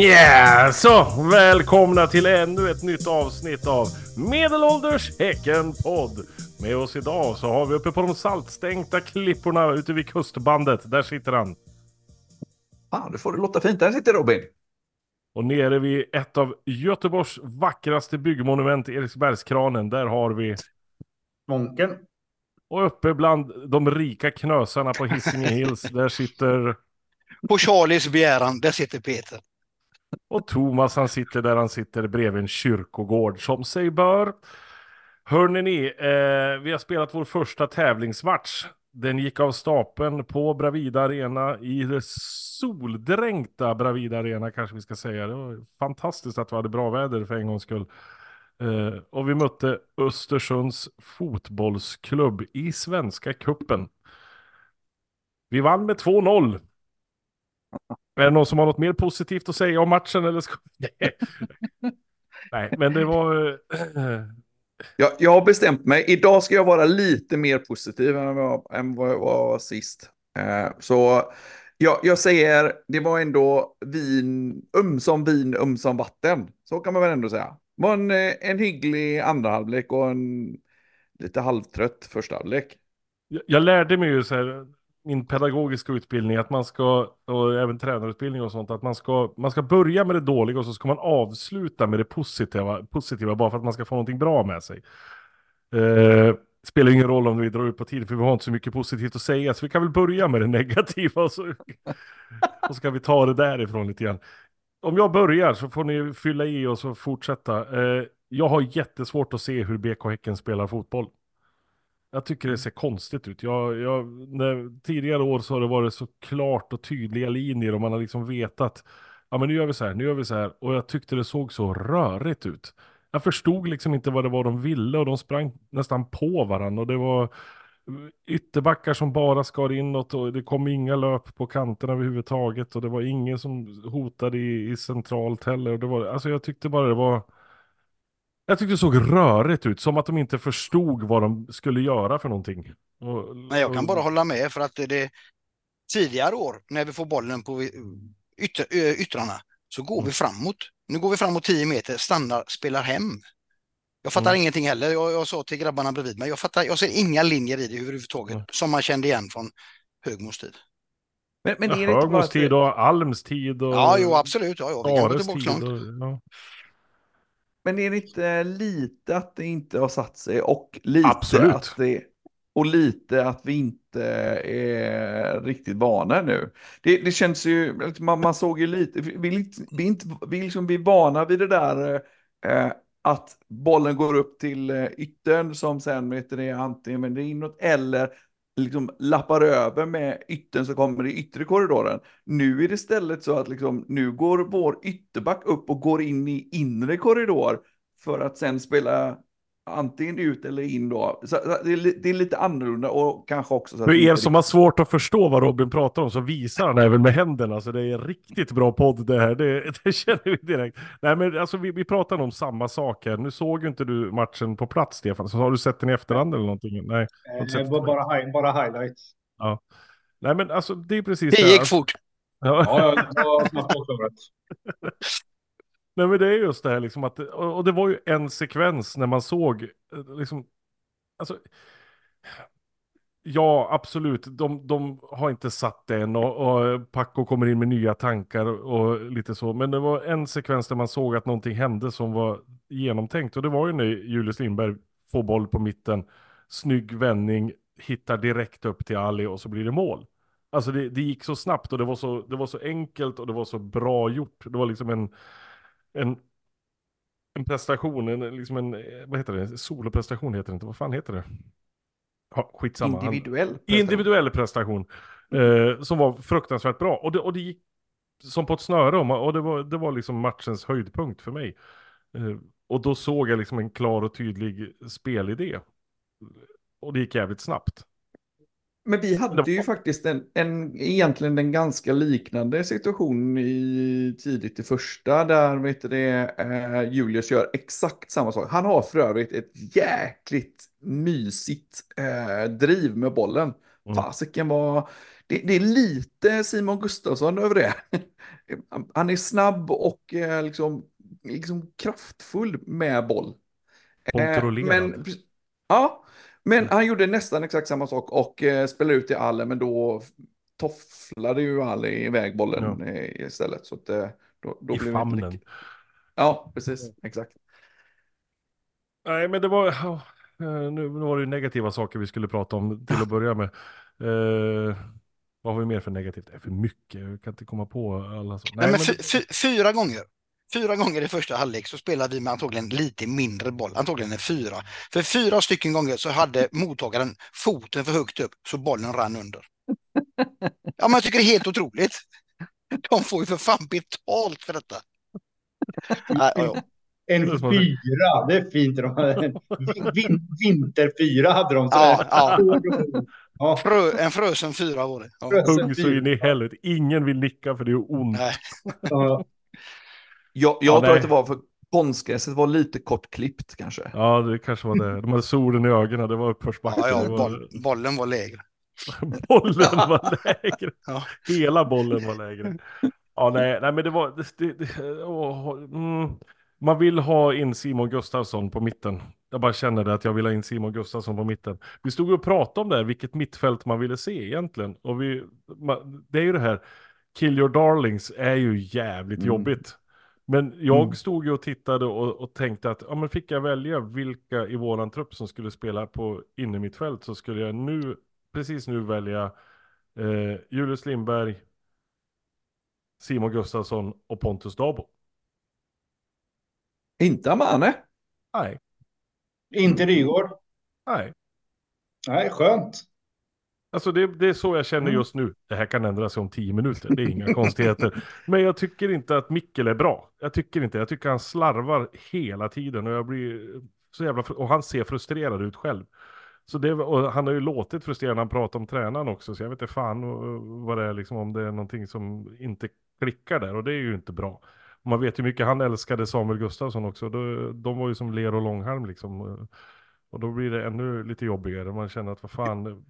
Yeah, så välkomna till ännu ett nytt avsnitt av Medelålders Häcken-podd. Med oss idag så har vi uppe på de saltstänkta klipporna ute vid kustbandet. Där sitter han. Ah, du får det låta fint. Där sitter Robin. Och nere vid ett av Göteborgs vackraste byggmonument, Eriksbergskranen, där har vi... Monken. Och uppe bland de rika knösarna på Hisingen Hills, där sitter... På Charlies begäran, där sitter Peter. Och Thomas han sitter där han sitter bredvid en kyrkogård som sig bör. Hörrni ni, eh, vi har spelat vår första tävlingsmatch. Den gick av stapeln på Bravida Arena i det soldränkta Bravida Arena kanske vi ska säga. Det var fantastiskt att vi hade bra väder för en gångs skull. Eh, och vi mötte Östersunds fotbollsklubb i Svenska Kuppen. Vi vann med 2-0. Är det någon som har något mer positivt att säga om matchen eller ska... Nej, men det var... eh, Jag, jag har bestämt mig. Idag ska jag vara lite mer positiv än vad, än vad jag var sist. Eh, så jag, jag säger, det var ändå vin, ömsom vin, ömsom vatten. Så kan man väl ändå säga. Det var en, eh, en hygglig andra halvlek och en lite halvtrött första halvlek. Jag- Jag lärde mig ju så här, min pedagogiska utbildning, att man ska, och även tränarutbildning och sånt, att man ska, man ska börja med det dåliga och så ska man avsluta med det positiva, positiva bara för att man ska få någonting bra med sig. Eh, spelar ingen roll om vi drar ut på tid, för vi har inte så mycket positivt att säga, så vi kan väl börja med det negativa och så, och så kan vi ta det därifrån lite grann. Om jag börjar så får ni fylla i och så fortsätta. Eh, jag har jättesvårt att se hur BK Häcken spelar fotboll. Jag tycker det ser konstigt ut. Jag, jag, när, tidigare år så har det varit så klart och tydliga linjer och man har liksom vetat. Ja men nu gör vi så här, nu gör vi så här. Och jag tyckte det såg så rörigt ut. Jag förstod liksom inte vad det var de ville och de sprang nästan på varandra. Och det var ytterbackar som bara skar inåt och det kom inga löp på kanterna överhuvudtaget. Och det var ingen som hotade i, i centralt heller. Och det var, alltså jag tyckte bara det var... Jag tyckte det såg rörigt ut, som att de inte förstod vad de skulle göra för någonting. Och, Nej, jag kan bara hålla med för att det, det tidigare år när vi får bollen på ytter, yttrarna så går Mm. vi framåt. Nu går vi framåt 10 meter, stannar, spelar hem. Jag fattar Mm. ingenting heller. Jag, jag sa till grabbarna bredvid mig, jag, fattar, jag ser inga linjer i det överhuvudtaget Mm. som man kände igen från Högmos tid. Men, men Ja, är Högmos tid och Alms tid och Ja, jo, absolut. Ja, ja, vi kan gå tillbaka långt. Och, ja. Men är det inte lite att det inte har satt sig och lite Absolut. att det och lite att vi inte är riktigt vana nu. Det, det känns ju, man, man såg ju lite, vi, vi, inte- vi, liksom, vi är vana vid det där eh, att bollen går upp till eh, yttern som sen vet det, antingen det inåt eller liksom lappar över med yttern som kommer i yttre korridoren. Nu är det istället så att liksom, nu går vår ytterback upp och går in i inre korridor för att sen spela antingen ut eller in då. Så, så det, är, det är lite annorlunda och kanske också så För er som har svårt att förstå vad Robin pratar om så visar han även med händerna. Så det är en riktigt bra podd det här. Det, det känner vi direkt. Nej men alltså vi, vi pratar om samma sak här. Nu såg ju inte du matchen på plats Stefan. Så har du sett den i efterhand eller någonting? Nej. Eh, det var bara, hi- bara highlights. Nej men alltså det är precis Det här. gick fort. Ja. Ja, ja, det var snabbt. Nej men det är just det här liksom att, och och det var ju en sekvens när man såg, eh, liksom, alltså, ja absolut, de, de har inte satt det än och, och Paco kommer in med nya tankar och lite så, men det var en sekvens där man såg att någonting hände som var genomtänkt och det var ju när Julius Lindberg får boll på mitten, snygg vändning, hittar direkt upp till Ali och så blir det mål. Alltså det, det gick så snabbt och det var så, det var så enkelt och det var så bra gjort. Det var liksom en, en, en prestation, en, liksom en, eh, vad heter det, soloprestation heter det inte, vad fan heter det? Ja, skitsamma. Han- individuell. prestation. individuell prestation. Eh, som var fruktansvärt bra. Och det, och det gick som på ett snöre. Och det, var, det var liksom matchens höjdpunkt för mig. Eh, och då såg jag liksom en klar och tydlig spelidé. Och det gick jävligt snabbt. Men vi hade ju faktiskt en, en, egentligen en ganska liknande situation i tidigt i första där vet det, eh, Julius gör exakt samma sak. Han har för övrigt ett jäkligt mysigt eh, driv med bollen. Mm. Fasiken var, det, det är lite Simon Gustafsson över det. Han är snabb och eh, liksom, liksom kraftfull med boll. Eh, Kontrollerad. Men, ja, men han gjorde nästan exakt samma sak och eh, spelade ut till Alle, men då tofflade ju Alle iväg bollen Ja. eh, istället. Så att, eh, då, då I blev inte famnen. Ja, precis. Exakt. Nej, men det var... eh, nu, nu var det ju negativa saker vi skulle prata om till att börja med. Eh, vad har vi mer för negativt? Det är för mycket. Jag kan inte komma på alla. Så. Nej, men men fy, fyra gånger. Fyra gånger i första halvlek så spelade vi med antagligen lite mindre boll, antagligen en fyra. För fyra stycken gånger så hade mottagaren foten för högt upp så bollen rann under. Ja, men jag tycker det är helt otroligt. De får ju för fan betalt för detta. Nej, ja, ja. En fyra, det är fint. De hade en vin, vinterfyra hade de. Så Ja, ja. ja. Frö, en frösen fyra var det. Ja. Hugg så in i helvete. Ingen vill nicka för det är ont. Jag, jag Ja, tror nej. att det var för konstgräset var lite kortklippt kanske. Ja, det kanske var det. De hade solen i ögonen. Det var uppförsbacke. Ja, ja, var... boll, bollen var lägre. bollen var lägre. Ja. Hela bollen var lägre. Ja, nej, nej men det var... Det, det, det, åh, mm, man vill ha in Simon Gustafsson på mitten. Jag bara känner det att jag vill ha in Simon Gustafsson på mitten. Vi stod och pratade om det här, vilket mittfält man ville se egentligen. Och vi, man, det är ju det här, kill your darlings är ju jävligt Mm. jobbigt. Men jag Mm. stod ju och tittade och, och tänkte att, ja men fick jag välja vilka i våran trupp som skulle spela på innermittfält så skulle jag nu, precis nu välja eh, Julius Lindberg, Simon Gustafsson och Pontus Dabo. Inte Amane. Nej, Inte Rygård. nej. Nej, skönt. Alltså det, det är så jag känner Mm. just nu. Det här kan ändra sig om tio minuter, det är inga konstigheter. Men jag tycker inte att Mikkel är bra. Jag tycker inte, jag tycker han slarvar hela tiden och jag blir så jävla, och han ser frustrerad ut själv. Så det, och han har ju låtit frustrerad när han pratar om tränaren också, så jag vet inte fan vad det är liksom, om det är någonting som inte klickar där, och det är ju inte bra. Man vet ju mycket han älskade Samuel Gustafsson också, de, de var ju som ler och långhalm liksom. Och då blir det ännu lite jobbigare, man känner att vad fan,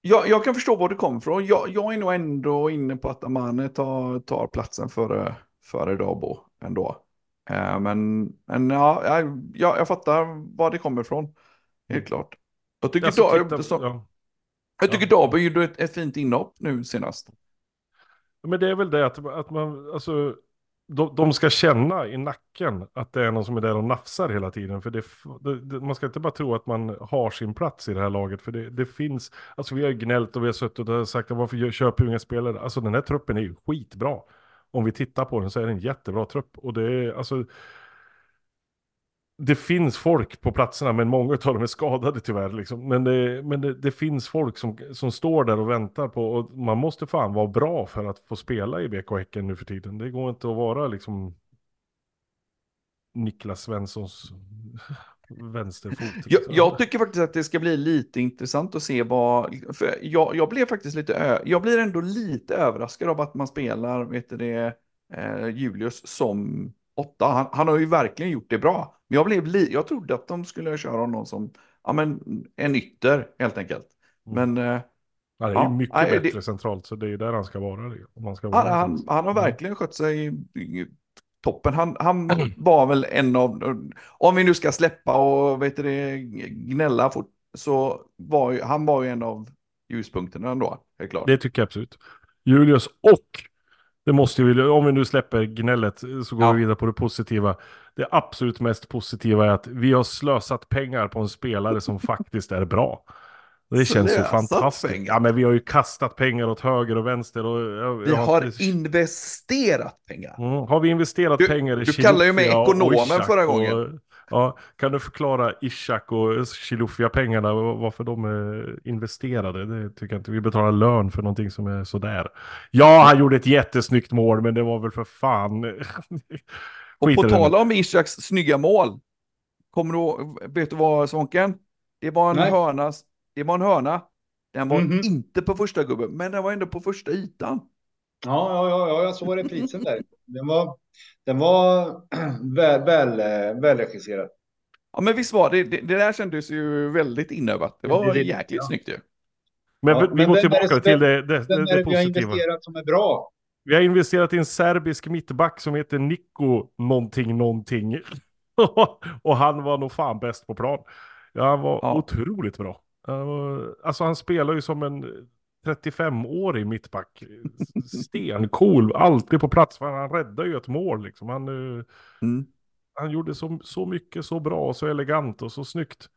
Jag, jag kan förstå var det kommer ifrån. Jag, jag är nog ändå inne på att Amane tar, tar platsen före, före Dabo ändå. Eh, men men ja, jag, jag, fattar var det kommer ifrån. Helt klart. Jag tycker, Alltså, Da- titta- så, ja. jag tycker Dabo gjorde ett, ett fint inhopp nu senast. Men det är väl det att, att man, alltså, de, de ska känna i nacken att det är någon som är där och nafsar hela tiden. För det, det, det, man ska inte bara tro att man har sin plats i det här laget. För det, det finns, alltså vi har gnällt och vi har suttit och sagt varför köper vi inga spelare? Alltså den här truppen är ju skitbra. Om vi tittar på den så är det en jättebra trupp. Och det är, alltså, det finns folk på platserna, men många av dem är skadade tyvärr. Liksom. Men, det, men det, det finns folk som, som står där och väntar på, och man måste fan vara bra för att få spela i BK Häcken nu för tiden. Det går inte att vara liksom Niklas Svenssons vänsterfot. Liksom. Jag, jag tycker faktiskt att det ska bli lite intressant att se vad... För jag, jag blev faktiskt lite... Ö, jag blir ändå lite överraskad av att man spelar, vet du det, eh, Julius som åtta. Han, han har ju verkligen gjort det bra. Men jag, blev li, jag trodde att de skulle köra honom som ja, men, en ytter, helt enkelt. Mm. Men eh, Han är ja, ju mycket nej, det- bättre centralt, så det är där han ska vara. Om man ska vara han, han, han har Mm. verkligen skött sig toppen. Han, han var väl en av... Om vi nu ska släppa och vet det, gnälla fort, så var ju, han var ju en av ljuspunkterna ändå, helt klart. Det tycker jag absolut. Julius och, det måste vi, om vi nu släpper gnället så går Ja. vi vidare på det positiva. Det absolut mest positiva är att vi har slösat pengar på en spelare som faktiskt är bra. Det känns ju fantastiskt. pengar? Ja, men vi har ju kastat pengar åt höger och vänster. Och, jag, Vi har inte- investerat pengar. Mm. Har vi investerat Du- pengar i du kallade ju mig och ekonomen förra och- gången. Ja, kan du förklara Ishak och Chilufya-pengarna, varför de är investerade? Det tycker jag inte. Vi betalar lön för någonting som är sådär. Ja, han gjorde ett jättesnyggt mål, men det var väl för fan... Och på tal om Ishaks snygga mål. Kommer du vet du vad Svånken? Det var en Nej. hörna. Det var en hörna. Den var Mhm. inte på första gubben, men den var ändå på första ytan. Ja, ja, ja, ja, jag såg reprisen där. Den var, den var väl, väl, eh, välregisserad. Ja, men visst var det, det, det där kändes ju väldigt inövat. Det var Det- det- jäkligt ja. snyggt ju. Men Ja, vi, men går tillbaka det- till det, det, det, det det vi har positiva. investerat som är bra? Vi har investerat i en serbisk mittback som heter Nico någonting någonting. och han var nog fan bäst på plan. Ja, han var Ja. otroligt bra. Alltså han spelar ju som en 35-årig mittback. Stencool, alltid på plats. Han räddar ju ett mål liksom. Han, eh, Mm. han gjorde så, så mycket, så bra, så elegant och så snyggt.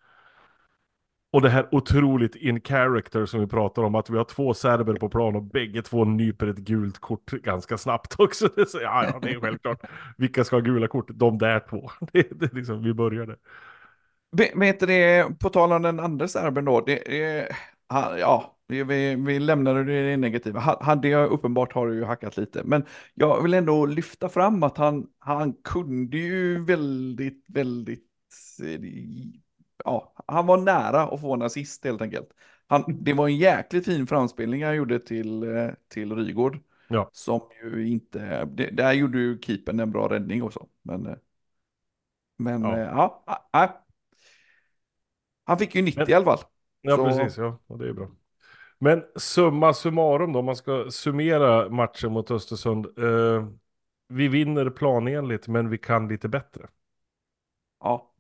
Och det här otroligt in character som vi pratar om, att vi har två serber på plan och bägge två nyper ett gult kort ganska snabbt också. Det så, ja, ja, det är självklart. Vilka ska ha gula kort? De där två. Det, det liksom, vi började. Ve- Vet det, på tal om den andra serben då, det, ja, vi, vi, lämnade det negativa. Ha- Hade jag uppenbart har det ju hackat lite, men jag vill ändå lyfta fram att han, han kunde ju väldigt, väldigt, eh, ja, han var nära att få en assist helt enkelt. Han, det var en jäkligt fin framspelning han gjorde till, eh, till Rygård. Ja. Som ju inte, det, där gjorde ju keepern en bra räddning också. Men, eh, men Ja. ja, ja, ja, ja. Han fick ju 90 Men- i alla fall. Ja, Så- precis. Ja, och det är bra. Men summa summarum då, om man ska summera matchen mot Östersund. Eh, vi vinner planenligt, men vi kan lite bättre. Ja,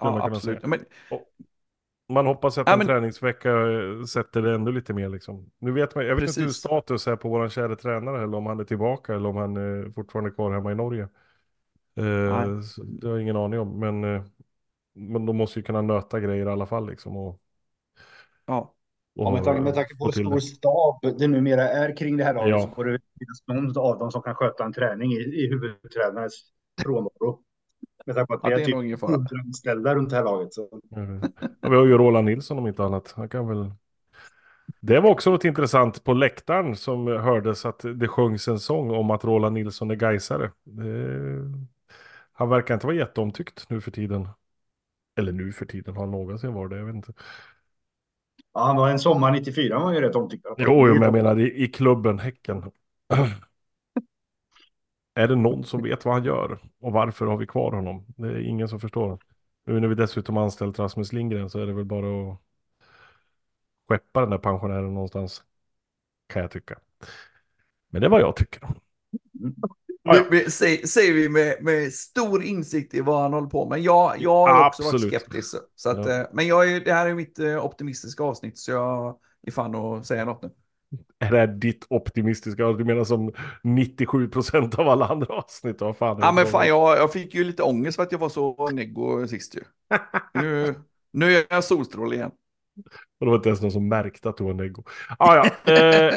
man ja kunna absolut. Men, Man hoppas att Ja, en men- träningsvecka eh, sätter det ännu lite mer liksom. Nu vet man, jag vet inte hur Precis. status är på våran kära tränare, eller om han är tillbaka, eller om han är fortfarande kvar hemma i Norge. Eh, det har jag ingen aning om, men, eh, men de måste ju kunna nöta grejer i alla fall liksom. Och, ja. och Ja, med, tanke, med tanke på hur stor det. stab det numera är kring det här laget Ja. så får det finnas någon av dem som kan sköta en träning i, i huvudtränarens frånvaro. Med tanke på att Ja, det är är typ nog ingen fara. 100 anställda runt det här laget. Så. Mm. Ja, vi har ju Roland Nilsson om inte annat. Han kan väl... Det var också något intressant på läktaren som hördes att det sjöngs en sång om att Roland Nilsson är gaisare. Det... Han verkar inte vara jätteomtyckt nu för tiden. Eller nu för tiden, har han någonsin varit det? Jag vet inte. Ja, han var en sommar 94 han var ju rätt omtyckt. Jo, jo, men jag menar i, i klubben Häcken. är det någon som vet vad han gör? Och varför har vi kvar honom? Det är ingen som förstår. Nu när vi dessutom anställt Rasmus Lindgren så är det väl bara att skeppa den där pensionären någonstans. Kan jag tycka. Men det är vad jag tycker. Ja, ja. Säger, vi med, med stor insikt i vad han håller på med. Jag, jag har också varit Absolut. skeptisk. Så att, Ja. eh, Men jag är, det här är mitt eh, optimistiska avsnitt så jag är fan att säga något nu. Är det här ditt optimistiska? Du menar som 97% av alla andra avsnitt? Vad fan Ja men fan jag, jag fick ju lite ångest för att jag var så neggo sist ju. Nu, nu är jag solstråle igen. Och det var inte ens någon som märkte att du var neggo. Ah, ja. eh,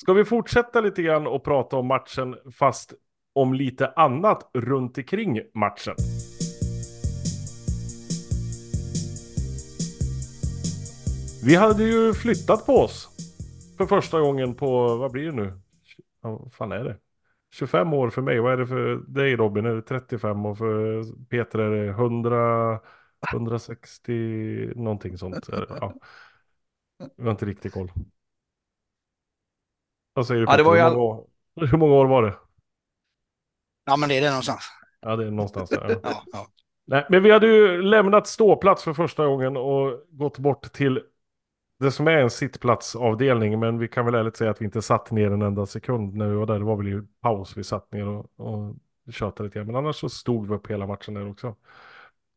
ska vi fortsätta lite grann och prata om matchen fast om lite annat runt omkring matchen? Vi hade ju flyttat på oss för första gången på, vad blir det nu? Vad fan är det? 25 år för mig, vad är det för dig Robin? Är det 35 och för Peter är det 100, 160 någonting sånt? Ja. Jag har inte riktigt koll. Vad säger du Ja, det Peter? var ju hur, all- många år, hur många år var det? Ja, men det är det någonstans. Ja, det är någonstans där. Ja. Ja. Nej, men vi hade ju lämnat ståplats för första gången och gått bort till det som är en sittplatsavdelning. Men vi kan väl ärligt säga att vi inte satt ner en enda sekund när vi var där. Det var väl i paus vi satt ner och, och tjötade lite grann. Men annars så stod vi upp hela matchen där också.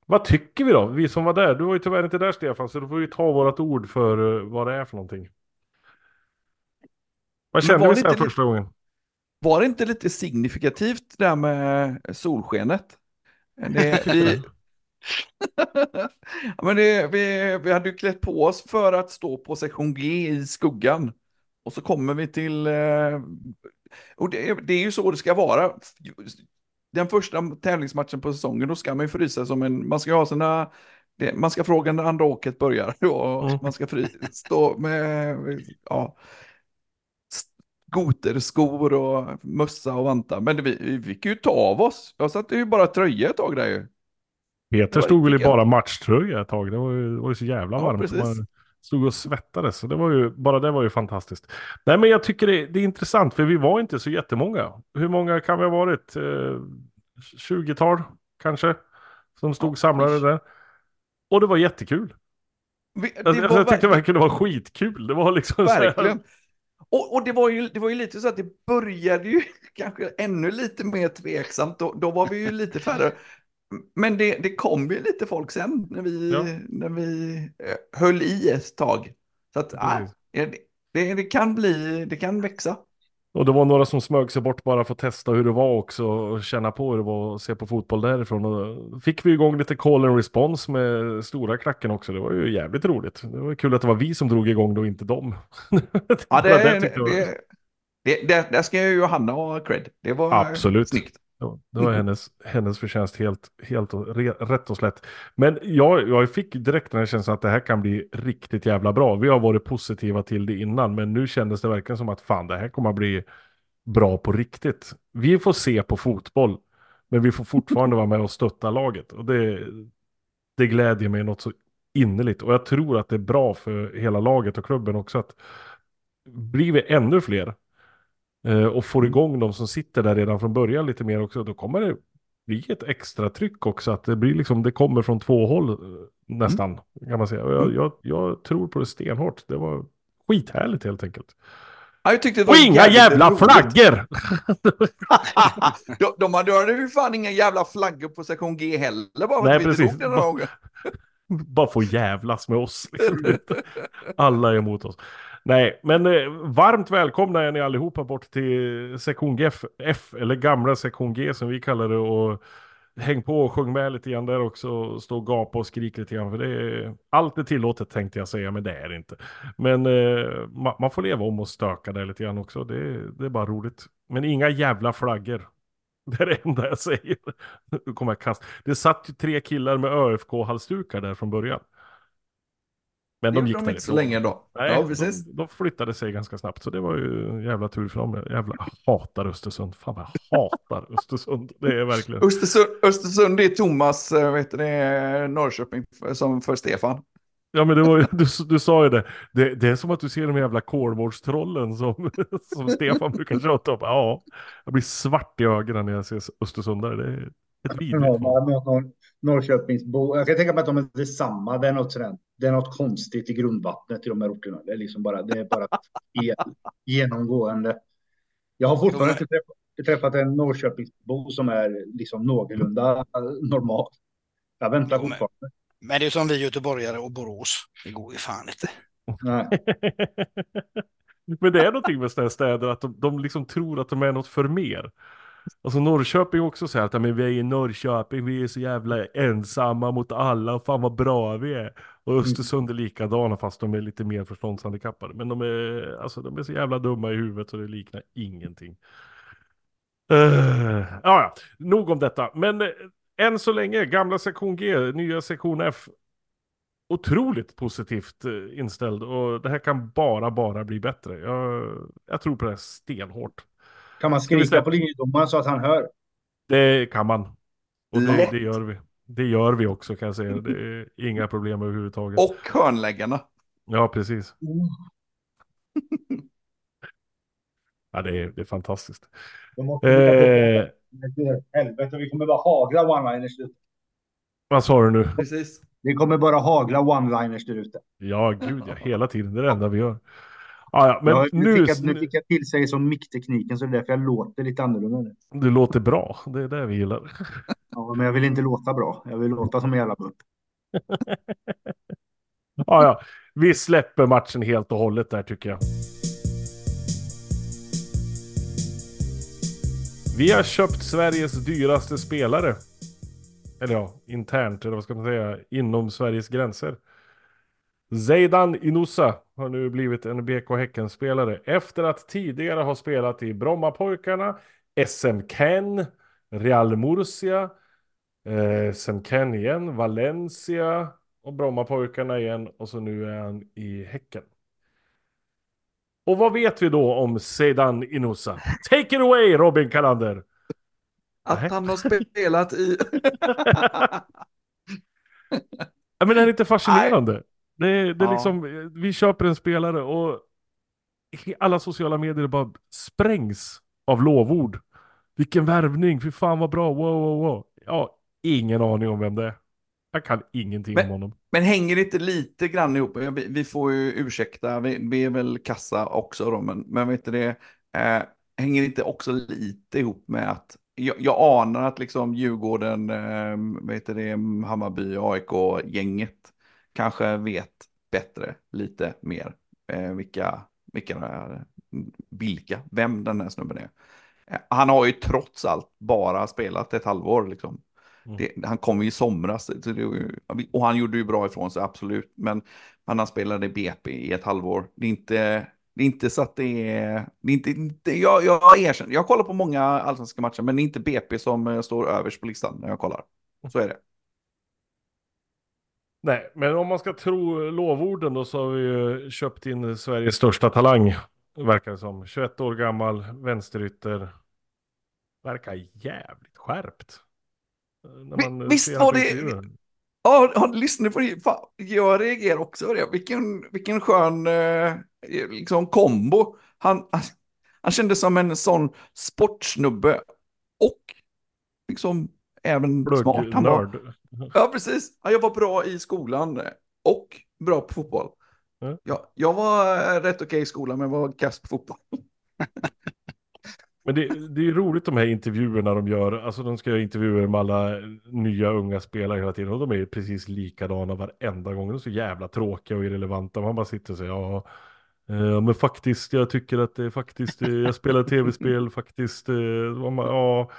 Vad tycker vi då? Vi som var där. Du var ju tyvärr inte där Stefan, så då får vi ta vårat ord för eh, vad det är för någonting. Vad kände vi sen första gången? Var det inte lite signifikativt det där med solskenet? Det, vi, ja, men det, vi, vi hade ju klätt på oss för att stå på sektion G i skuggan. Och så kommer vi till... eh, Och det, det är ju så det ska vara. Den första tävlingsmatchen på säsongen, då ska man ju frysa som en... Man ska ha sina... Man ska fråga när andra åket börjar. Och Mm. Man ska fry, stå med... Ja, skoterskor och mössa och vantar. Men vi, vi fick ju ta av oss. Jag satte ju bara tröja ett tag där ju. Peter var stod väl i bara matchtröja ett tag. Det var ju, det var ju så jävla Ja, varmt. Man stod och svettades. Så det var ju, bara det var ju fantastiskt. Nej men jag tycker det, det är intressant för vi var inte så jättemånga. Hur många kan vi ha varit? Eh, 20-tal kanske? Som stod Ja, samlade där. Och det var jättekul. Det Alltså, var alltså, jag tyckte verkligen- det var skitkul. Det var liksom Verkligen. Och, och det, var ju, det var ju lite så att det började ju kanske ännu lite mer tveksamt. Då, då var vi ju lite färre. Men det, det kom ju lite folk sen när vi, Ja. när vi eh, höll i ett tag. Så att Precis. det, det, det kan bli, det kan växa. Och det var några som smög sig bort bara för att testa hur det var också och känna på hur det var att se på fotboll därifrån. Och fick vi igång lite call and response med stora klacken också. Det var ju jävligt roligt. Det var kul att det var vi som drog igång det och inte dem. Ja, det, det, det, det, där ska ju Johanna ha cred. Det var Absolut. snyggt. Det var hennes, hennes förtjänst helt, helt och, re, rätt och slätt. Men jag, jag fick direkt den här känslan att det här kan bli riktigt jävla bra. Vi har varit positiva till det innan, men nu kändes det verkligen som att fan, det här kommer att bli bra på riktigt. Vi får se på fotboll, men vi får fortfarande vara med och stötta laget. Och det, det glädjer mig något så innerligt. Och jag tror att det är bra för hela laget och klubben också att blir vi ännu fler och får igång de som sitter där redan från början lite mer också, då kommer det bli ett extra tryck också. Att det blir liksom, det kommer från två håll eh, nästan, kan man säga. Jag, jag, jag tror på det stenhårt. Det var skithärligt helt enkelt. Ja, jag tyckte det var Och inga jävla roligt. flaggor! de, de hade ju fan inga jävla flaggor på sektion G heller bara Nej, precis. Bara få jävlas med oss. Liksom. Alla är emot oss. Nej, men eh, varmt välkomna är ni allihopa bort till sektion G, F, eller gamla sektion G som vi kallar det. Och häng på och sjung med lite grann där också. och Stå och gapa och skrik lite grann. För det är, allt är tillåtet tänkte jag säga, men det är det inte. Men eh, ma, man får leva om och stöka där lite grann också. Det, det är bara roligt. Men inga jävla flaggor. Det är det enda jag säger. Nu kommer jag kast. Det satt ju tre killar med ÖFK-halsdukar där från början. Men de Det gick de inte så länge då. Nej, ja, precis. De, de flyttade sig ganska snabbt. Så det var ju jävla tur för dem. Jag Jävla hatar Östersund. Fan vad jag hatar Östersund. Det är verkligen. Östersund, Östersund är Thomas, eh, vet du, det är Norrköping för- som för Stefan. Ja men det var du, du sa ju det. det. Det är som att du ser de jävla Kolmårdstrollen som, som Stefan brukar tjata om. Ja, jag blir svart i ögonen när jag ser Östersundare. Det är ett vidrigt Norrköpingsbo. Jag kan tänka mig att de är detsamma. Det är något, sådär, det är något konstigt i grundvattnet i de här orterna. Det är liksom bara, det är bara genomgående. Jag har fortfarande inte träffat, träffat en Norrköpingsbo som är liksom någorlunda normal. Jag väntar Jo, men- fortfarande. Men det är som vi göteborgare och Borås. Det går ju fan inte. Nej. Men det är någonting med sådana här städer att de, de liksom tror att de är något för mer. Alltså Norrköping också säger att "Ja, men vi är i Norrköping, vi är så jävla ensamma mot alla, fan vad bra vi är. Och Östersund är likadana fast de är lite mer förståndshandikappade. Men de är, alltså, de är så jävla dumma i huvudet så det liknar ingenting. Uh, ja, ja, nog om detta. Men eh, än så länge, gamla sektion G, nya sektion F, otroligt positivt eh, inställd och det här kan bara, bara bli bättre. Jag, jag tror på det här stenhårt. Kan man skrika på linjedomaren så att han hör? Det kan man. Och det, det gör vi. Det gör vi också kan jag säga. Det är inga problem överhuvudtaget. Och hörnläggarna. Ja, precis. Ja, det är, det är fantastiskt. Eh, Helvete, vi kommer bara hagla one-liners där ute. vad sa du nu? Precis. Vi kommer bara hagla one-liners där ute. Ja, gud ja. Hela tiden. Det är det enda vi gör. Ja, ja, men Ja, nu, fick jag, nu fick jag till sig som micktekniken så det är därför jag låter lite annorlunda nu. du låter bra. Det är det vi gillar. Ja, men jag vill inte låta bra. Jag vill låta som en jävla mupp. Ja, ja. Vi släpper matchen helt och hållet där tycker jag. Vi har köpt Sveriges dyraste spelare. Eller ja, internt, eller vad ska man säga, inom Sveriges gränser. Zeidan Inusa har nu blivit en BK Häcken-spelare efter att tidigare ha spelat i Brommapojkarna, SM Ken, Real Murcia, eh, SM Ken igen, Valencia och Brommapojkarna igen och så nu är han i Häcken. Och vad vet vi då om Zeidan Inusa? Take it away Robin Kalander! Att Nej. han har spelat i... Men är det inte fascinerande? Det, det är Ja. liksom, vi köper en spelare och alla sociala medier bara sprängs av lovord. Vilken värvning, fy fan vad bra, wow, wow, wow. Ja, ingen aning om vem det är. Jag kan ingenting Men- om honom. Men hänger det inte lite grann ihop? Vi, vi får ju ursäkta, vi, vi är väl kassa också då, men, men vet du det, eh, hänger det inte också lite ihop med att jag, jag anar att liksom Djurgården, eh, vet du det, Hammarby, AIK-gänget kanske vet bättre, lite mer, eh, vilka, vilka, vilka, vem den här snubben är. Eh, Han har ju trots allt bara spelat ett halvår liksom. Mm. Det, han kom ju i somras och han gjorde ju bra ifrån sig, absolut. Men, men han spelade i BP i ett halvår. Det är inte, det är inte så att det är... Det är inte, inte, jag, jag erkänner, jag kollar på många allsvenska matcher, men det är inte BP som eh, står överst på listan när jag kollar. Så är det. Nej, men om man ska tro lovorden då så har vi ju köpt in Sveriges största talang. Verkar det som. 21 år gammal, vänsterytter. Verkar jävligt skärpt. Visst var det-. Ja, ja lyssna på det. Fan, jag reagerar också på det. Vilken, vilken skön eh, liksom, kombo. Han, han, han kändes som en sån sportsnubbe och liksom även smart. Han var, Pluggnörd. Ja, precis. Ja, jag var bra i skolan och bra på fotboll. Ja. Ja, jag var rätt okej i skolan, men var kass på fotboll. Men det, det är roligt de här intervjuerna de gör. Alltså de ska göra intervjuer med alla nya unga spelare hela tiden. Och de är precis likadana varenda gång. De är så jävla tråkiga och irrelevanta. Man bara sitter och säger ja. eh, men faktiskt, jag tycker att det är faktiskt, eh, jag spelar tv-spel faktiskt. eh, Ja,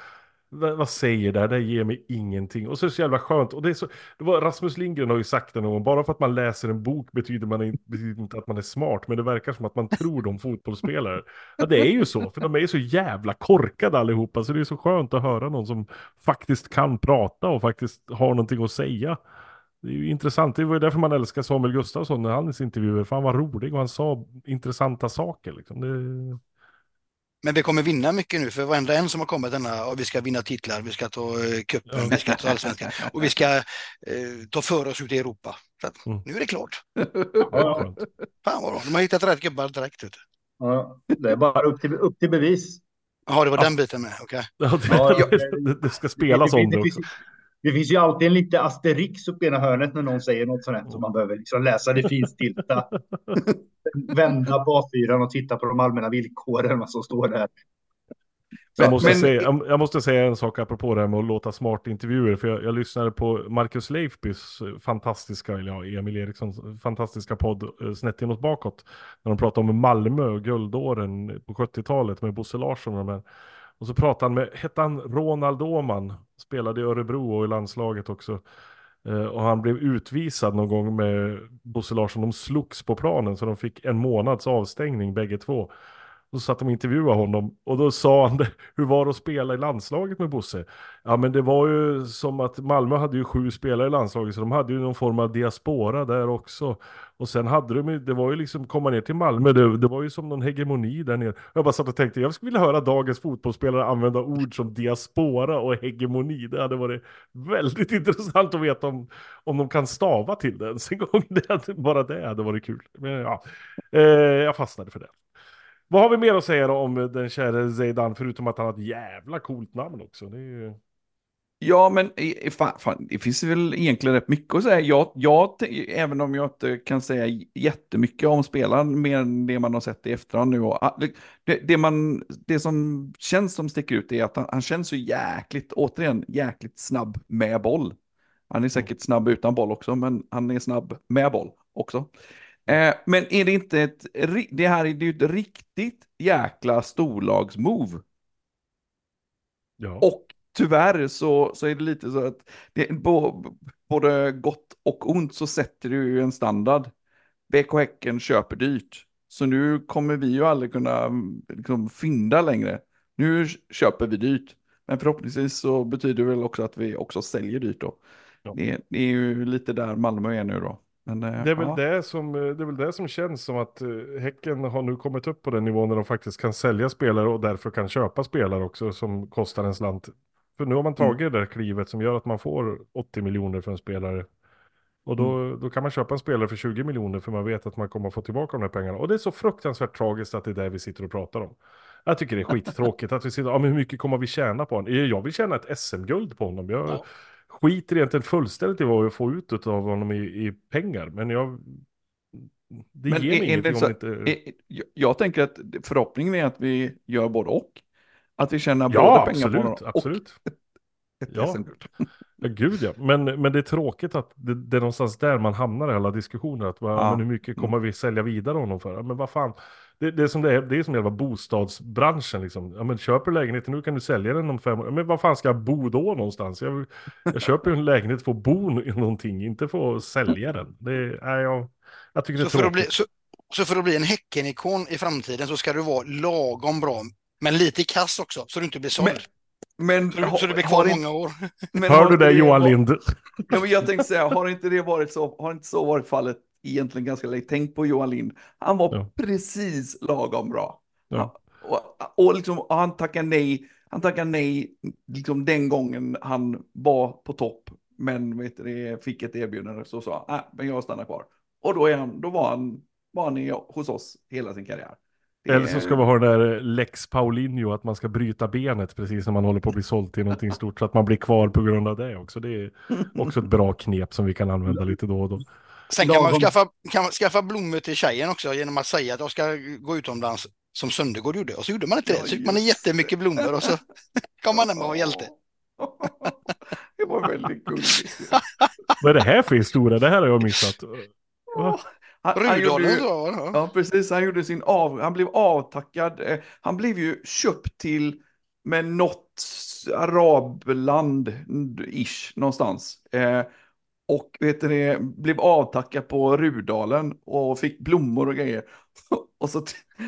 vad, säger det här? Det här ger mig ingenting. Och så är det så jävla skönt. Och det är så, det var, Rasmus Lindgren har ju sagt det någon gång. Bara för att man läser en bok betyder, man inte, betyder inte att man är smart. Men det verkar som att man tror de fotbollsspelare. Ja, det är ju så, för de är ju så jävla korkade allihopa, så det är så skönt att höra någon som faktiskt kan prata och faktiskt har någonting att säga. Det är ju intressant, det var ju därför man älskar Samuel Gustafsson när hans intervjuer, för han var rolig och han sa intressanta saker liksom. Det... Men vi kommer vinna mycket nu, för varenda en som har kommit denna, och vi ska vinna titlar, vi ska ta eh, cupen, Ja. vi ska ta allsvenskan och vi ska eh, ta för oss ut i Europa. Så att, Mm. Nu är det klart. Ja. Fan vad bra, de har hittat rätt gubbar direkt. Du. Ja, det är bara upp till, upp till bevis. Jaha, det var Ja. den biten med. Okej. Ja, Ja, det, det, det ska spelas det, om det, det finns, också. Det finns ju alltid en lite asterix upp i ena hörnet när någon säger något sånt här. Så man behöver liksom läsa det finstilta. Vända på A4 och titta på de allmänna villkoren vad som står där. Jag Men- måste, men- säga, jag- jag måste säga en sak apropå det här med att låta smart intervjuer. För jag, jag lyssnade på Marcus Leifbys eh, fantastiska, eller ja, Emil Erikssons fantastiska podd eh, Snett inåt bakåt. När de pratade om Malmö och guldåren på 70-talet med Bosse Larsson och de här. Och så pratade han med, hette han Ronald Åman? Spelade i Örebro och i landslaget också. Eh, och han blev utvisad någon gång med Bosse Larsson. De slogs på planen så de fick en månads avstängning bägge två. Och så satt de och intervjuade honom och då sa han det, hur var det att spela i landslaget med Bosse? Ja men det var ju som att Malmö hade ju sju spelare i landslaget så de hade ju någon form av diaspora där också. Och sen hade de ju, det var ju liksom, komma ner till Malmö, det, det var ju som någon hegemoni där nere. Jag bara satt och tänkte, jag skulle vilja höra dagens fotbollsspelare använda ord som diaspora och hegemoni. Det hade varit väldigt intressant att veta om, om de kan stava till det ens en gång. Det hade, bara det hade varit kul. Men ja, eh, jag fastnade för det. Vad har vi mer att säga då om den käre Zeidan, förutom att han har ett jävla coolt namn också? Det är ju... Ja, men fan, fan, det finns väl egentligen rätt mycket att säga. Jag, jag, även om jag inte kan säga jättemycket om spelaren, mer än det man har sett i efterhand nu. Och, det- det, det, man, det som känns som sticker ut är att han, han känns så jäkligt, återigen, jäkligt snabb med boll. Han är säkert snabb utan boll också, men han är snabb med boll också. Eh, men är det inte ett, det här är ju ett riktigt jäkla storlagsmove. Ja. Och tyvärr så, så är det lite så att det, bo, både gott och ont så sätter du ju en standard. BK Häcken köper dyrt. Så nu kommer vi ju aldrig kunna mm, liksom, fynda längre. Nu köper vi dyrt. Men förhoppningsvis så betyder det väl också att vi också säljer dyrt då. Ja. Det, det är ju lite där Malmö är nu då. Men, eh, Det är, väl ja. det, som, eh, det är väl det som känns som att eh, Häcken har nu kommit upp på den nivån där de faktiskt kan sälja spelare och därför kan köpa spelare också som kostar en slant. För nu har man tagit det där klivet som gör att man får 80 miljoner för en spelare. Och då, då kan man köpa en spelare för 20 miljoner för man vet att man kommer att få tillbaka de här pengarna. Och det är så fruktansvärt tragiskt att det är det vi sitter och pratar om. Jag tycker det är skittråkigt att vi sitter, ja men hur mycket kommer vi tjäna på honom? Jag vill tjäna ett SM-guld på honom. Jag, Ja. Skiter egentligen fullständigt i vad vi får ut av honom i, i pengar. Men jag... Det Men ger är- mig är ingenting om så- det inte... Eh, Jag, jag tänker att förhoppningen är att vi gör både och. Att vi tjänar Ja, både pengar på honom absolut, och absolut. ett Ja. Ja, gud ja. Men, men det är tråkigt att det, det är någonstans där man hamnar i alla diskussioner. Att, ja. Men hur mycket kommer vi sälja vidare honom för? Men vad fan. Det, det är som det är, det är som jävla bostadsbranschen liksom. Ja men köper du lägenheten nu kan du sälja den om fem år. Men vad fan ska jag bo då någonstans? Jag, jag köper en lägenhet för att bo i någonting, inte för att sälja den. Det, är, jag, jag tycker det är Så för, att tråkigt. bli, så, så för att bli en Häcken-ikon i framtiden så ska du vara lagom bra, men lite kass också, så du inte blir såld. Men, Så, du- så du blir kvar många år. men Hör har du det Johan Lind? Ja, men jag tänkte säga, har inte det varit så, har inte så varit fallet egentligen ganska länge? Tänk på Johan Lind. Han var Ja. precis lagom bra. Ja. Och, och, liksom, och han tackade nej, han tackade nej liksom den gången han var på topp. Men vet du, det, fick ett erbjudande så sa han, men jag stannar kvar. Och då, är han, då var, han, var han i, hos oss hela sin karriär. Det Eller så ska vi ha den där Lex Paulinho, att man ska bryta benet precis när man håller på att bli såld till någonting stort, så att man blir kvar på grund av det också. Det är också ett bra knep som vi kan använda lite då och då. Sen kan man skaffa, kan man skaffa blommor till tjejen också genom att säga att jag ska gå utomlands som Söndergård gjorde. Och så gjorde man inte det. Så fick man jättemycket blommor och så kom man hem och var hjälte. Det var väldigt gulligt. Vad är det här för historia? Det här har jag missat. Han, han gjorde ju, det. ja, precis. Han gjorde sin av, han blev avtackad. Eh, Han blev ju köpt till med något arabland, ish, någonstans. Eh, och vet ni, blev avtackad på Rudalen och fick blommor och grejer. Och så,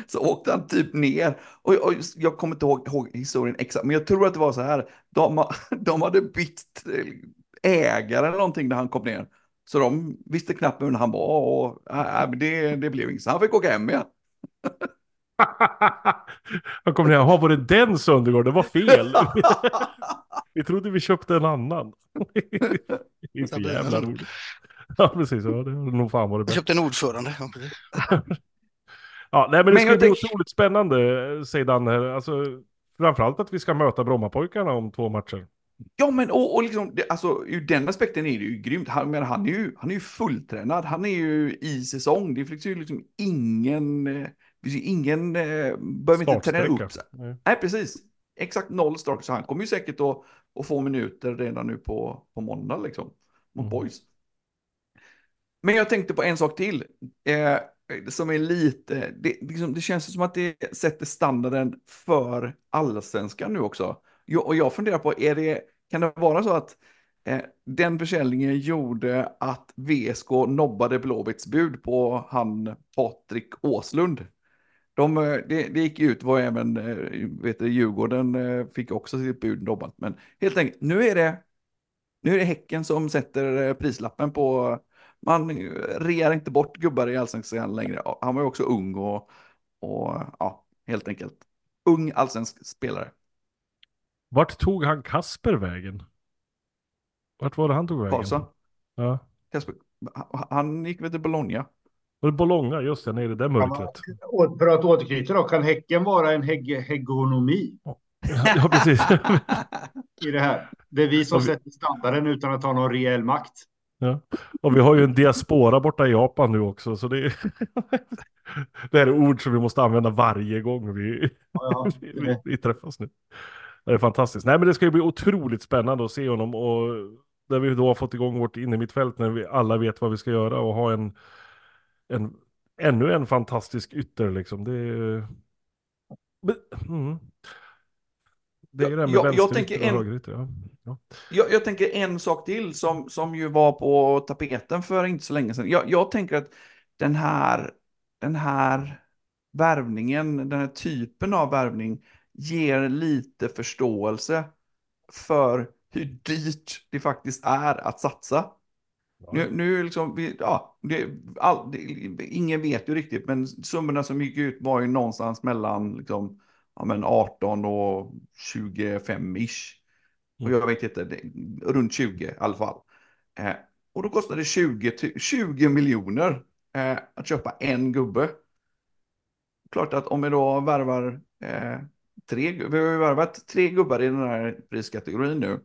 så åkte han typ ner. Och, och jag kommer inte ihåg, ihåg historien exakt, men jag tror att det var så här. De, de hade bytt ägare eller någonting när han kom ner. Så de visste knappt vem han var och äh, äh det, det blev inget. Så han fick åka hem igen. Han kom ner, jaha var det den Söndergård? Det var fel. vi trodde vi köpte en annan. det är så jävla roligt. Ja precis, ja, det har nog fan varit Jag bra. köpte en ordförande. Ja, nej, men det Men ska jag bli tänk- otroligt spännande, säger Dan här. Alltså, framförallt att vi ska möta Brommapojkarna om två matcher. Ja, men och, och liksom, det, alltså, ur den aspekten är det ju grymt. Han, men han, är ju, han är ju fulltränad, han är ju i säsong. Det finns ju liksom ingen, ingen, eh, behöver inte träna upp sig. Nej. Nej, precis. Exakt noll start, så han kommer ju säkert att, att få minuter redan nu på, på måndag liksom, mot Mm. boys. Men jag tänkte på en sak till, eh, som är lite, det, liksom, det känns som att det sätter standarden för allsvenskan nu också. Jo, och jag funderar på, är det, kan det vara så att eh, den försäljningen gjorde att VSK nobbade Blåvitts bud på han Patrik Åslund? De, eh, det, det gick ut, var även eh, vet du, Djurgården eh, fick också sitt bud nobbat. Men helt enkelt, nu är det, nu är det Häcken som sätter prislappen på, man rear inte bort gubbar i allsvenskan längre. Han var ju också ung och, och ja, helt enkelt. Ung allsvensk spelare. Vart tog han Kasper vägen? Vart var det han tog vägen? Karlsson. Ja. Kasper, han- han gick väl till Bologna? Var det Bologna? Just det, nere i det mörkret. För att återknyta då, kan Häcken vara en heg hegemonomi ja, precis. i det här? Det är vi som vi- sätter standarden utan att ha någon reell makt. Ja. Och vi har ju en diaspora borta i Japan nu också, så det är... det här är ord som vi måste använda varje gång vi, Ja, ja. vi, vi träffas nu. Det är fantastiskt. Nej, men det ska ju bli otroligt spännande att se honom och där vi då har fått igång vårt inne mitt fält när vi alla vet vad vi ska göra och ha en, en ännu en fantastisk ytter liksom. Det är... Mm. Det är det med Jag- jag tänker och en- högerytter. Ja. Ja. Jag, jag tänker en sak till som, som ju var på tapeten för inte så länge sedan. Jag, jag tänker att den här, den här värvningen, den här typen av värvning ger lite förståelse för hur dyrt det faktiskt är att satsa. Nu, nu liksom, ja, det, all, det, ingen vet ju riktigt, men summorna som gick ut var ju någonstans mellan liksom, ja, men 18 och 25-ish. Och jag vet inte, det, runt 20 i alla fall. Eh, och då kostade det 20, ty- 20 miljoner eh, att köpa en gubbe. Klart att om vi då värvar eh, tre, vi har ju värvat tre gubbar i den här priskategorin nu.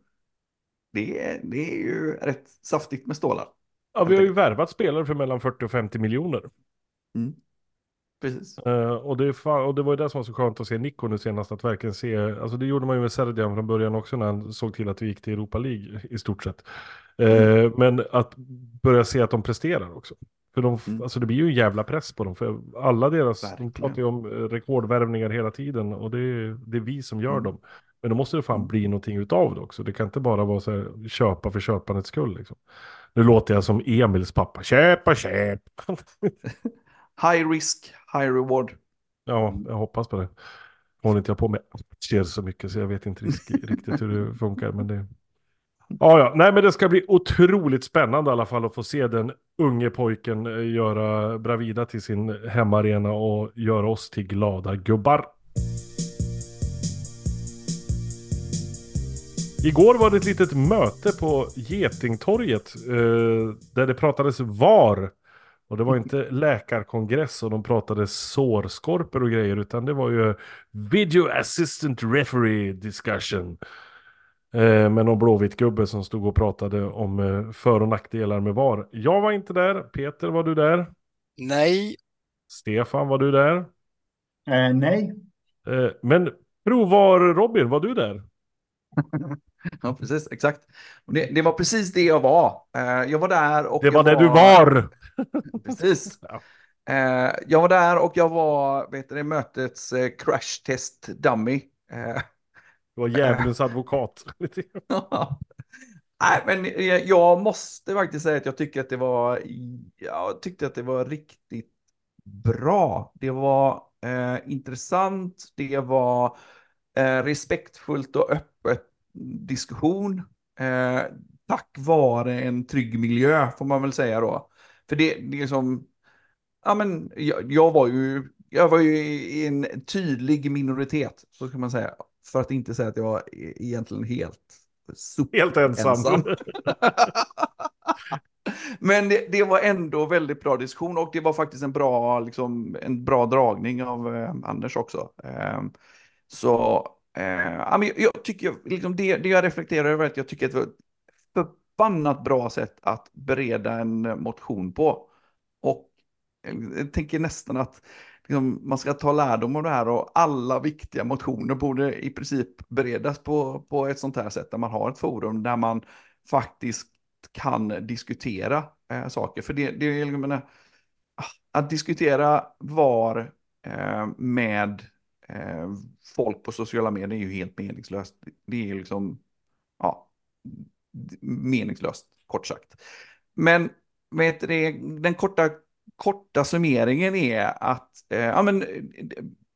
Det är, det är ju rätt saftigt med stålar. Ja, vi har ju värvat spelare för mellan 40 och 50 miljoner. Mm. Precis. Uh, och, det och det var ju det som var så skönt att se Nico nu senast, att verkligen se, alltså det gjorde man ju med Serdian från början också när han såg till att vi gick till Europa League i stort sett. Uh, Men att börja se att de presterar också. För de, Mm. alltså det blir ju en jävla press på dem, för alla deras, Verkligen. de pratar ju om eh, rekordvärvningar hela tiden och det är, det är vi som gör Mm. dem. Men då måste det fan Mm. bli någonting utav det också. Det kan inte bara vara så här, köpa för köpandets skull liksom. Nu låter jag som Emils pappa, köpa, köp. High risk, high reward. Ja, jag hoppas på det. Håller inte jag på med aktier så mycket så jag vet inte riktigt hur det funkar. Men det... Ja, ja, nej men det ska bli otroligt spännande i alla fall att få se den unge pojken eh, göra Bravida till sin hemmaarena och göra oss till glada gubbar. Igår var det ett litet möte på Getingtorget eh, där det pratades VAR. Och det var inte läkarkongress och de pratade sårskorpor och grejer utan det var ju Video Assistant Referee Discussion. Eh, med någon blåvit gubbe som stod och pratade om eh, för och nackdelar med VAR. Jag var inte där. Peter, var du där? Nej, Stefan, var du där? Eh, nej, Eh, men provvar Robin, var du där? Ja, precis, exakt. Det, det var precis det jag var. Eh, jag var där och Det var det du var! Precis. Ja. Eh, jag var där och jag var, vet du mötets eh, crash test dummy. Eh, Det var djävulens advokat. Nej, men jag- jag måste faktiskt säga att jag tycker att det var, jag tyckte att det var riktigt bra. Det var eh, intressant, det var eh, respektfullt och öppet diskussion. Eh, tack vare en trygg miljö får man väl säga då. För det, det är som, ja men jag, jag var ju, jag var ju i en tydlig minoritet, så kan man säga. För att inte säga att jag var e- egentligen helt super Helt ensam. ensam. Men det, det var ändå väldigt bra diskussion och det var faktiskt en bra, liksom, en bra dragning av eh, Anders också. Eh, så eh, jag, jag tycker, liksom det, det jag reflekterar över är att jag tycker att det var ett förbannat bra sätt att bereda en motion på. Och jag tänker nästan att liksom, man ska ta lärdom av det här och alla viktiga motioner borde i princip beredas på, på ett sånt här sätt där man har ett forum där man faktiskt kan diskutera eh, saker. För det, det är jag menar, att diskutera var eh, med eh, folk på sociala medier är ju helt meningslöst. Det är ju liksom, ja, meningslöst kort sagt. Men vet du, det, den korta, korta summeringen är att eh, ja, men,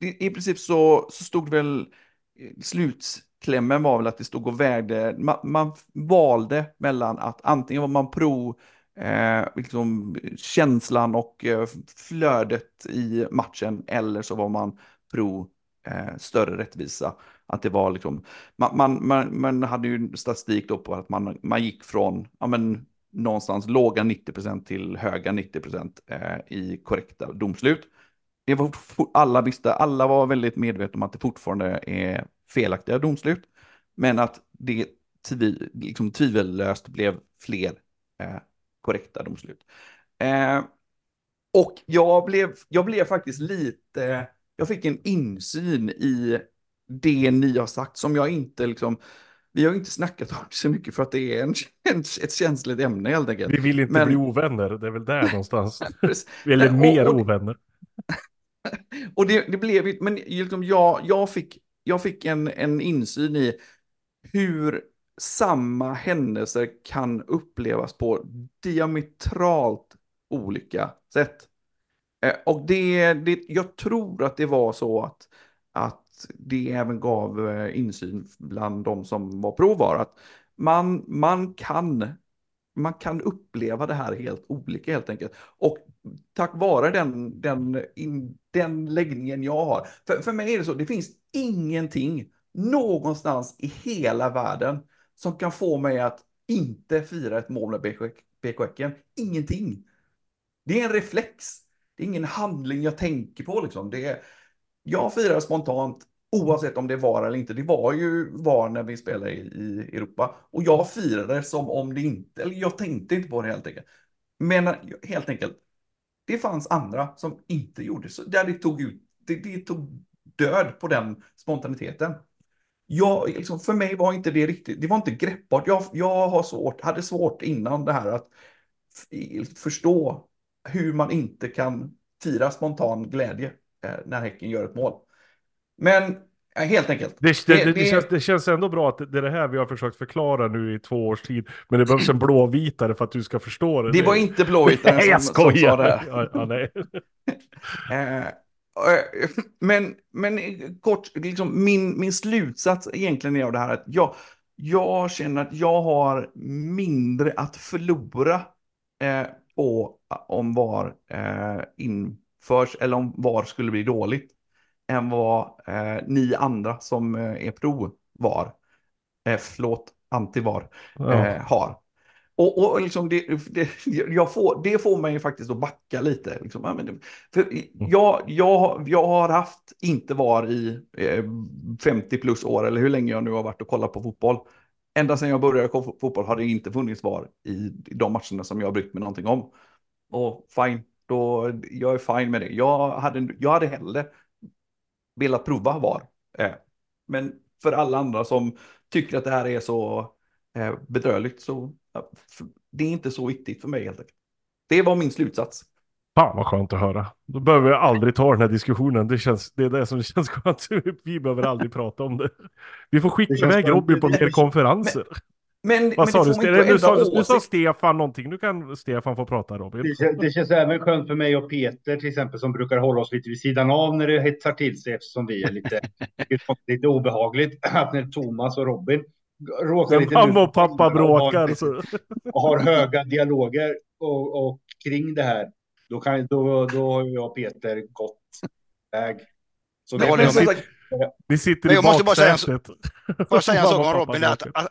i, i princip så, så stod väl eh, slutklämmen var väl att det stod och vägde, man, man valde mellan att antingen var man pro eh, liksom, känslan och eh, flödet i matchen eller så var man pro eh, större rättvisa. Att det var liksom, man, man, man, man hade ju statistik då på att man, man gick från, ja men någonstans låga 90% till höga 90% eh, i korrekta domslut. Det var, alla visste, alla var väldigt medvetna om att det fortfarande är felaktiga domslut. Men att det tvi, liksom tvivellöst blev fler eh, korrekta domslut. Eh, och jag blev, jag blev faktiskt lite, jag fick en insyn i det ni har sagt som jag inte liksom, vi har inte snackat om så mycket för att det är en, en, ett känsligt ämne helt enkelt. Vi vill inte Men- bli ovänner, det är väl där någonstans. Eller Nej, och- mer och- ovänner. Och det, det blev ju, men liksom jag, jag fick, jag fick en, en insyn i hur samma händelser kan upplevas på diametralt olika sätt. Eh, och det, det, jag tror att det var så att, att det även gav eh, insyn bland de som var provar. Att man, man, kan, man kan uppleva det här helt olika helt enkelt. Och tack vare den, den, in, den läggningen jag har. För, för mig är det så, det finns ingenting någonstans i hela världen som kan få mig att inte fira ett mål med BK BK-Häcken. Ingenting. Det är en reflex. Det är ingen handling jag tänker på liksom. Det är, jag firar spontant Oavsett om det var eller inte. Det var ju var när vi spelade i, i Europa. Och jag firade som om det inte, eller jag tänkte inte på det helt enkelt. Men helt enkelt, det fanns andra som inte gjorde så. Där det tog ut, det, det tog död på den spontaniteten. Jag, liksom, för mig var inte det riktigt, det var inte greppbart. Jag, jag har svårt, hade svårt innan det här att förstå hur man inte kan fira spontan glädje eh, när Häcken gör ett mål. Men eh, helt enkelt. Det, det, det, känns, det känns ändå bra att det är det här vi har försökt förklara nu i två års tid. Men det behövs en blåvitare för att du ska förstå det. Det var inte blåvitaren jag som, som sa det. Ja, ja, nej. Eh, men, men kort, liksom min, min slutsats egentligen är av det här att jag, jag känner att jag har mindre att förlora eh, på om VAR eh, införs eller om VAR skulle bli dåligt än vad eh, ni andra som eh, är pro-VAR, eh, förlåt, anti-VAR, Ja. eh, har. Och, och liksom det, det, jag får, det får mig faktiskt att backa lite. Liksom. För jag, jag, jag har haft inte var i eh, 50 plus år, eller hur länge jag nu har varit och kollat på fotboll. Ända sedan jag började kolla fotboll har det inte funnits var i, i de matcherna som jag har brytt mig någonting om. Och fine, då, jag är fine med det. Jag hade, jag hade hellre velat prova VAR. Eh, men för alla andra som tycker att det här är så eh, bedrövligt så det är inte så viktigt för mig helt enkelt. Det var min slutsats. Fan vad skönt att höra. Då behöver vi aldrig ta den här diskussionen. Det, känns, det är det som känns skönt. Vi behöver aldrig prata om det. Vi får skicka iväg. Robin på mer konferenser. Men, men Vad sa det du? Du sa, du sa. Stefan någonting. Nu kan Stefan få prata Robin. Det, kän- det känns även skönt för mig och Peter till exempel som brukar hålla oss lite vid sidan av när det hetsar till sig eftersom vi är lite, lite obehagligt. Att när Thomas och Robin råkar lite mamma nu- och pappa bråkar och har, och har höga dialoger och, och kring det här. Då, kan, då, då har jag och Peter gått väg. Så Det som jag sagt, Ni sitter Men i jag måste bara säga en baksätet. Får jag säga en sak om Robin? Att, att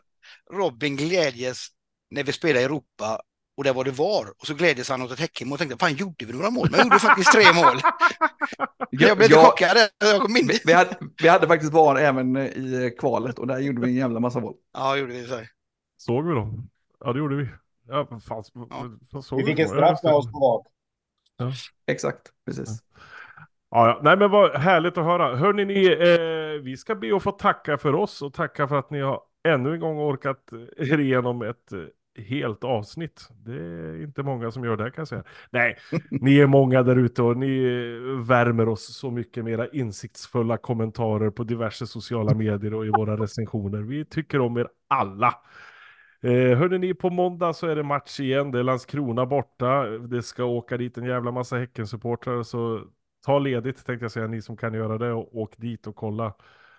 Robin glädjes när vi spelade i Europa och det var det VAR. Och så gläddes han åt ett Häckenmål och tänkte, fan gjorde vi några mål? Men jag gjorde faktiskt tre mål. Jag blev jag- chockad. Jag kom in. vi, hade, vi hade faktiskt VAR även i kvalet och där gjorde vi en jävla massa mål. Ja, gjorde vi så. här. Såg vi dem? Ja, det gjorde vi. Ja, fan. vad såg vi fick en Ja, straff med oss på VAR. Exakt, precis. Ja, ja. Nej, men vad härligt att höra. Hörni, ni, eh, vi ska be att få tacka för oss och tacka för att ni har ännu en gång orkat er igenom ett eh, helt avsnitt. Det är inte många som gör det kan jag säga. Nej, ni är många där ute och ni eh, värmer oss så mycket med era insiktsfulla kommentarer på diverse sociala medier och i våra recensioner. Vi tycker om er alla. Eh, hörde ni, på måndag så är det match igen. Det är Landskrona borta. Det ska åka dit en jävla massa Häckensupportrar. Så ta ledigt tänkte jag säga, ni som kan göra det och åk dit och kolla.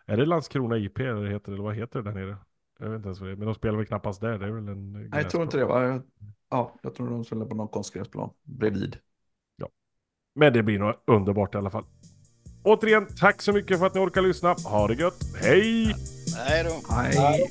Är det Landskrona IP eller heter det, eller vad heter det där nere? Jag vet inte ens vad det är, men de spelar väl knappast där. Det är väl en Nej, jag tror inte det. Va? Jag- Ja, jag tror de spelar på någon konstgräsplan bredvid. Men det blir nog underbart i alla fall. Återigen, tack så mycket för att ni orkar lyssna. Ha det gött. Hej! Nej då. Nej.